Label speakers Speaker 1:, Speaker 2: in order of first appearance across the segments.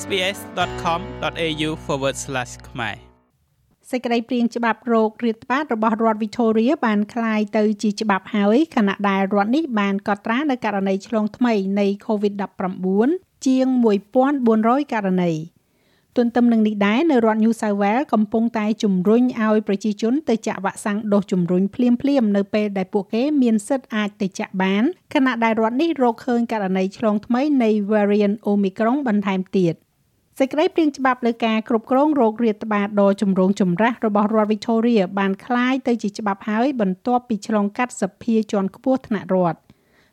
Speaker 1: sbs.com.au/ ខ្មែរ
Speaker 2: សេចក្តីព្រៀងច្បាប់រោគរាតត្បាតរបស់រដ្ឋ Victoria បានคล้ายទៅជាច្បាប់ហើយខណៈដែលរដ្ឋនេះបានកត់ត្រានៅករណីឆ្លងថ្មីនៃ COVID-19 ជាង1400ករណី ទន្ទឹមនឹងនេះដែរនៅរដ្ឋ New South Wales កំពុងតែជំរុញឲ្យប្រជាជនទៅចាក់វ៉ាក់សាំងដូសជំរុញភ្លាមៗនៅពេលដែលពួកគេមានសិទ្ធិអាចទៅចាក់បានខណៈដែលរដ្ឋនេះរកឃើញករណីឆ្លងថ្មីនៃ variant Omicron បន្ថែមទៀតសេចក្តីព្រាងច្បាប់លើការគ្រប់គ្រងរោគរាតត្បាតដ៏ចម្រូងចម្រាសរបស់រដ្ឋ Victoria បានคล้ายទៅជាច្បាប់ហើយបន្ទាប់ពីឆ្លងកាត់សភាជាន់ខ្ពស់ថ្នាក់រដ្ឋ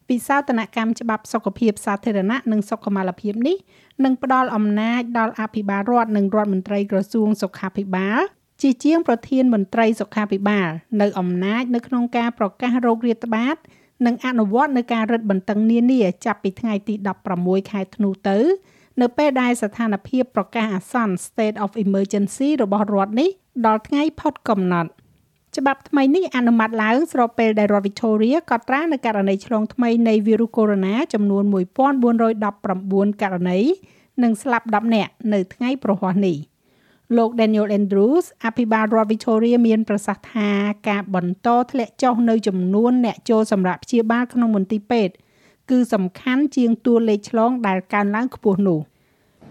Speaker 2: ពិសោធនកម្មច្បាប់សុខភាពសាធារណៈនិងសុខុមាលភាពនេះនឹងផ្ដល់អំណាចដល់អភិបាលរដ្ឋនិងរដ្ឋមន្ត្រីក្រសួងសុខាភិបាលជាជាងប្រធានមន្ត្រីសុខាភិបាលនៅអំណាចនៅក្នុងការប្រកាសរោគរាតត្បាត និងអនុវត្តនៅការរឹតបន្តឹងនានាចាប់ពីថ្ងៃទី16ខែធ្នូទៅ នៅពេលដែលស្ថានភាពប្រកាសអាសន្ន State of Emergency របស់រដ្ឋនេះដល់ថ្ងៃផុតកំណត់ ច្បាប់ថ្មីនេះអនុម័តឡើងស្របពេលដែលរដ្ឋ Victoria កត់ត្រានៅករណីឆ្លងថ្មីនៃវីរុសកូវីដ -19 ចំនួន1419ករណីនិងស្លាប់10នាក់នៅថ្ងៃប្រហ័សនេះលោក Daniel Andrews អភិបាលរដ្ឋ Victoria មានប្រសាសន៍ថាការបន្តធ្លាក់ចុះនៅចំនួនអ្នកចូលសម្រាប់ព្យាបាលក្នុងមន្ទីរពេទ្យគឺសំខាន់ជាងតួលេខឆ្លងដែលកើនឡើងខ្ពស់នោះ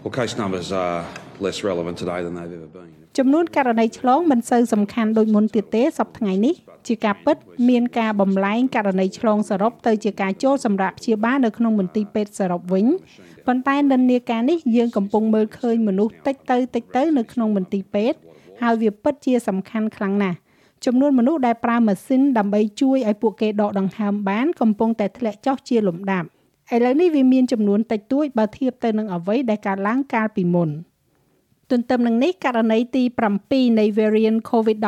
Speaker 3: Well case numbers are less relevant today than they've ever been.
Speaker 2: ចំនួនករណីឆ្លងមិនសូវសំខាន់ដូចមុនទៀតទេសប្តាហ៍ថ្ងៃនេះជាការពិតមានការបំលែងករណីឆ្លងសរុបទៅជាការចូលសម្រាប់ព្យាបាលនៅក្នុងមន្ទីរពេទ្យសរុបវិញប៉ុន្តែនិន្នាការនេះយើងកំពុងមើលឃើញមនុស្សតិចទៅតិចទៅនៅក្នុងមន្ទីរពេទ្យហើយវាពិតជាសំខាន់ខ្លាំងណាស់ចំនួនមនុស្សដែលប្រើម៉ាស៊ីនដើម្បីជួយឲ្យពួកគេដកដង្ហើមបានកំពុងតែធ្លាក់ចុះជាលំដាប់ឥឡូវនេះវាមានចំនួនតិចតួចបើធៀបទៅនឹងអ្វីដែលកើតឡើងកាលពីមុន។ ទន្ទឹមនឹងនេះករណីទី7នៃ variant COVID-19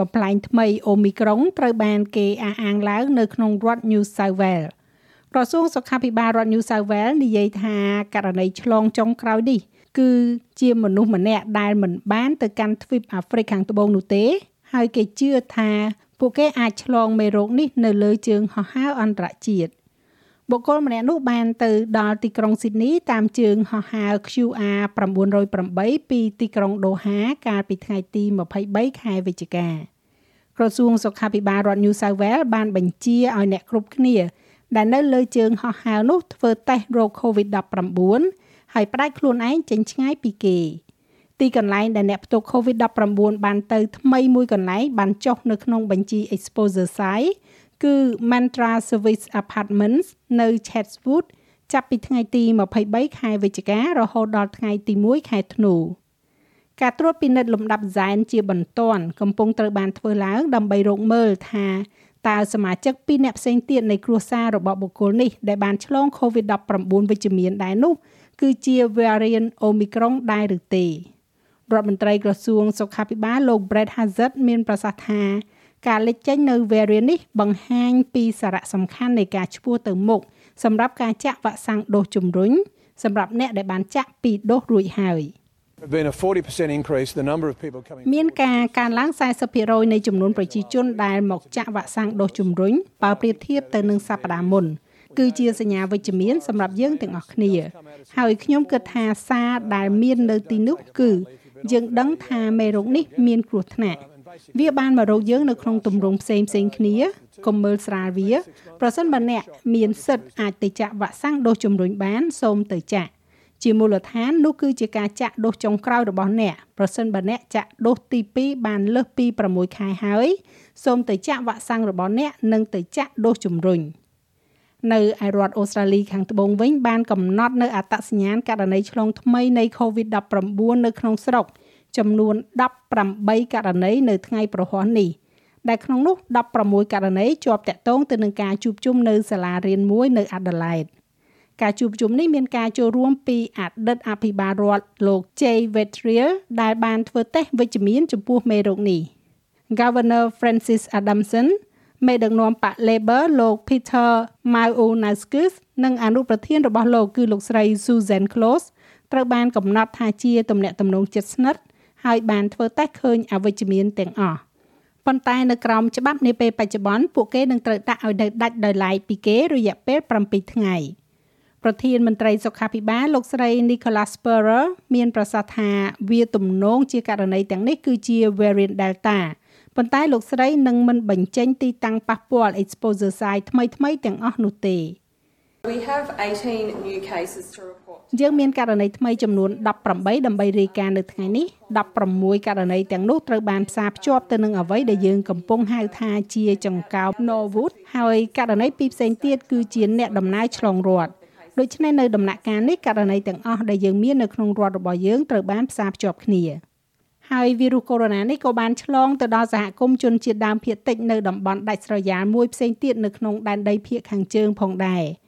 Speaker 2: បំផ្លែងថ្មី Omicron ត្រូវបានគេអះអាងឡើងនៅក្នុងរដ្ឋ New South Wales ក្រសួងសុខាភិបាលរដ្ឋ New South Wales និយាយថាករណីឆ្លងចុងក្រោយនេះ គឺជាមនុស្សម្នាក់ដែលមិនបានទៅកាន់ទ្វីបអាហ្វ្រិកខាងត្បូងនោះទេ ហើយគេជឿថាពួកគេអាចឆ្លងមេរោគនេះនៅលើជើងហោះហើរអន្តរជាតិ បុគ្គលម្នាក់នោះបានទៅដល់ទីក្រុងស៊ីដនីតាមជើងហោះហើរ QR 908ពីទីក្រុងដូហាកាលពីថ្ងៃទី23ខែវិច្ឆិកាក្រសួងសុខាភិបាលរដ្ឋ New South Wales បានបញ្ជាឲ្យអ្នកគ្រប់គ្នាដែលនៅលើជើងហោះហើរនោះធ្វើតេស្តរោគ COVID-19 ហើយផ្ដាច់ខ្លួនឯងចេញឆ្ងាយពីគេទីកន្លែងដែលអ្នកផ្ទុក COVID-19 បានទៅថ្មីមួយកន្លែងបានចុះនៅក្នុងបញ្ជី exposure site គឺ Mantra Service Apartments នៅ Chatswood ចាប់ពីថ្ងៃទី23ខែវិច្ឆិការហូតដល់ថ្ងៃទី1ខែធ្នូការត្រួតពិនិត្យលំដាប់ហ្សែនជាបន្ទាន់កំពុងត្រូវបានធ្វើឡើងដើម្បីរកមើលថាតើសមាជិកពីរអ្នកផ្សេងទៀតនៃគ្រួសាររបស់បុគ្គលនេះដែលបានឆ្លង COVID-19 វិជ្ជមានដែរនោះ គឺជា variant Omicron ដែរឬទេរដ្ឋមន្ត្រីក្រសួងសុខាភិបាលលោក Brett Hazard មានប្រសាសន៍ថា ការលេចចេញនៅ variant នេះបង្ហាញពីសារៈសំខាន់នៃការឆ្ពោះទៅមុខសម្រាប់ការចាក់វ៉ាក់សាំងដូសជំរុញសម្រាប់អ្នកដែលបានចាក់ពីរដូសរួចហើយ
Speaker 4: been a 40% increase the number of people coming
Speaker 2: មានការកើនឡើង40%នៃចំនួនប្រជាជនដែលមកចាក់វ៉ាក់សាំងដូសជំរុញបើប្រៀបធៀបទៅនឹងសប្តាហ៍មុនគឺជាសញ្ញាវិជ្ជមានសម្រាប់យើងទាំងអស់គ្នា ហើយខ្ញុំគិតថាសារដែលមាននៅទីនោះគឺ យើងដឹងថាមេរោគនេះមានគ្រោះថ្នាក់ វាបានមករកយើងនៅក្នុងទម្រង់ផ្សេងផ្សេងគ្នាកុំមើលស្រាលវា ប្រសិនបើអ្នកមានសិទ្ធអាចទៅចាក់វ៉ាក់សាំងដូសជំរុញបានសូមទៅចាក់ជាមូលដ្ឋាននោះគឺជាការចាក់ដូសចុងក្រោយរបស់អ្នកប្រសិនបើអ្នកចាក់ដូសទី2បានលើសពី6ខែហើយសូមទៅចាក់វ៉ាក់សាំងរបស់អ្នកនិងទៅចាក់ដូសជំរុញនៅឯរដ្ឋអូស្ត្រាលីខាងត្បូងវិញបានកំណត់នៅអត្តសញ្ញាណករណីឆ្លងថ្មីនៃ COVID-19 នៅក្នុងស្រុក ចំនួន18ករណីនៅថ្ងៃប្រហ័សនេះដែលក្នុងនោះ16ករណីជាប់តាក់ទងទៅនឹងការជួបជុំនៅសាលារៀនមួយនៅ Adelaide ការជួបជុំនេះមានការចូលរួមពីអតីតអភិបាលរដ្ឋលោក Jay Vetriel ដែលបានធ្វើតេស្តវិជ្ជមានចំពោះមេរោគនេះ Governor Francis Adamson មេដឹកនាំបក Labor លោក Peter Malinauskas និងអនុប្រធានរបស់លោកគឺលោកស្រី Susan Close ត្រូវបានកំណត់ថាជាទំនាក់ទំនងជិតស្និទ្ធ ហើយបានធ្វើតេស្តឃើញអវិជ្ជមានទាំងអស់ប៉ុន្តែនៅក្រោមច្បាប់នាពេលបច្ចុប្បន្នពួកគេនឹងត្រូវដាក់ឲ្យនៅដាច់ដោយឡែកពីគេរយៈពេល7ថ្ងៃប្រធានមន្ត្រីសុខាភិបាលលោកស្រី Nicholas Spurrer មានប្រសាសន៍ថាវាទំនងជាករណីទាំងនេះគឺជា variant Delta ប៉ុន្តែលោកស្រីនឹងមិនបញ្ចេញទីតាំងប៉ះពាល់ exposure site ថ្មីៗទាំងអស់នោះទេ
Speaker 5: We have 18 new cases to report.
Speaker 2: យើងមានករណីថ្មីចំនួន18ដើម្បីរាយការណ៍នៅថ្ងៃនេះ16ករណីទាំងនោះត្រូវបានផ្សារភ្ជាប់ទៅនឹងអ្វីដែលយើងកំពុងហៅថាជាចង្កោម Norwood ហើយករណីពីរផ្សេងទៀតគឺជាអ្នកដំណើរឆ្លងរដ្ឋដូច្នេះនៅដំណាក់កាលនេះករណីទាំងអស់ដែលយើងមាននៅក្នុងរដ្ឋរបស់យើងត្រូវបានផ្សារភ្ជាប់គ្នាហើយវីរុសកូវីដ -19 នេះក៏បានឆ្លងទៅដល់សហគមន៍ជនជាតិដើមភាគតិចនៅតំបន់ដាច់ស្រយាលមួយផ្សេងទៀតនៅក្នុងដែនដីភាគខាងជើងផងដែរ។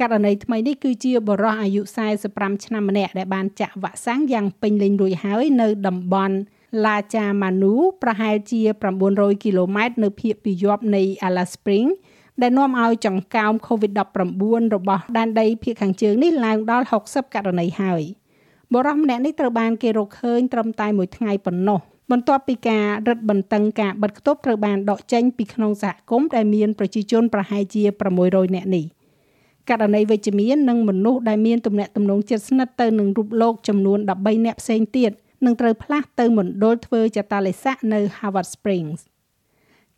Speaker 2: ករណីថ្មីនេះគឺជាបរិះអាយុ45ឆ្នាំម្នាក់ដែលបានចាក់វ៉ាក់សាំងយ៉ាងពេញលេញរួចហើយនៅតំបន់ La Chamanu ប្រហែលជា900គីឡូម៉ែត្រនៅភាគពាយ័ព្យនៃ Alice Spring ដែលនាំឲ្យចង្កោម COVID-19 របស់ដែនដីភាគខាងជើងនេះឡើងដល់60ករណីហើយបរិះម្នាក់នេះត្រូវបានគេរកឃើញត្រឹមតែមួយថ្ងៃប៉ុណ្ណោះបន្ទាប់ពីការរឹតបន្តឹងការបិទគប់ត្រូវបានដកចេញពីក្នុងសហគមន៍ដែលមានប្រជាជនប្រហែលជា600នាក់នេះ ករណីវិជ្ជមាននិងមនុស្សដែលមានទំនាក់ទំនងជិតស្និទ្ធទៅនឹងរូបលោកចំនួន13នាក់ផ្សេងទៀតនឹងត្រូវផ្លាស់ទៅមណ្ឌលធ្វើចតាឡេស័កនៅ Harvard Springs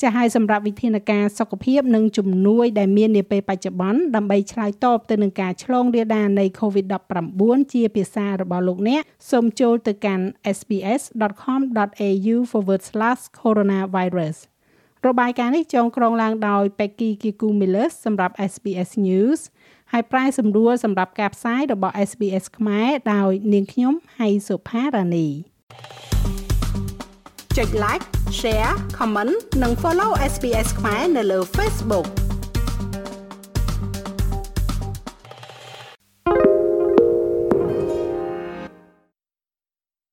Speaker 2: ចាស់ហើយសម្រាប់វិធានការសុខភាពនិងជំនួយដែលមាននាពេលបច្ចុប្បន្នដើម្បីឆ្លើយតបទៅនឹងការឆ្លងរាលដាលនៃ COVID-19 ជាភាសារបស់លោកអ្នកសូមចូលទៅកាន់ sbs.com.au/coronavirus របាយការណ៍នេះចងក្រងឡើងដោយ Peggy Kiku Miller សម្រាប់ SBS News ហើយប្រាយសម្រួលសម្រាប់ការផ្សាយរបស់ SBS ខ្មែរដោយនាងខ្ញុំហៃសុផារ៉ានីចុច like share comment និង follow SBS ខ្មែរនៅលើ Facebook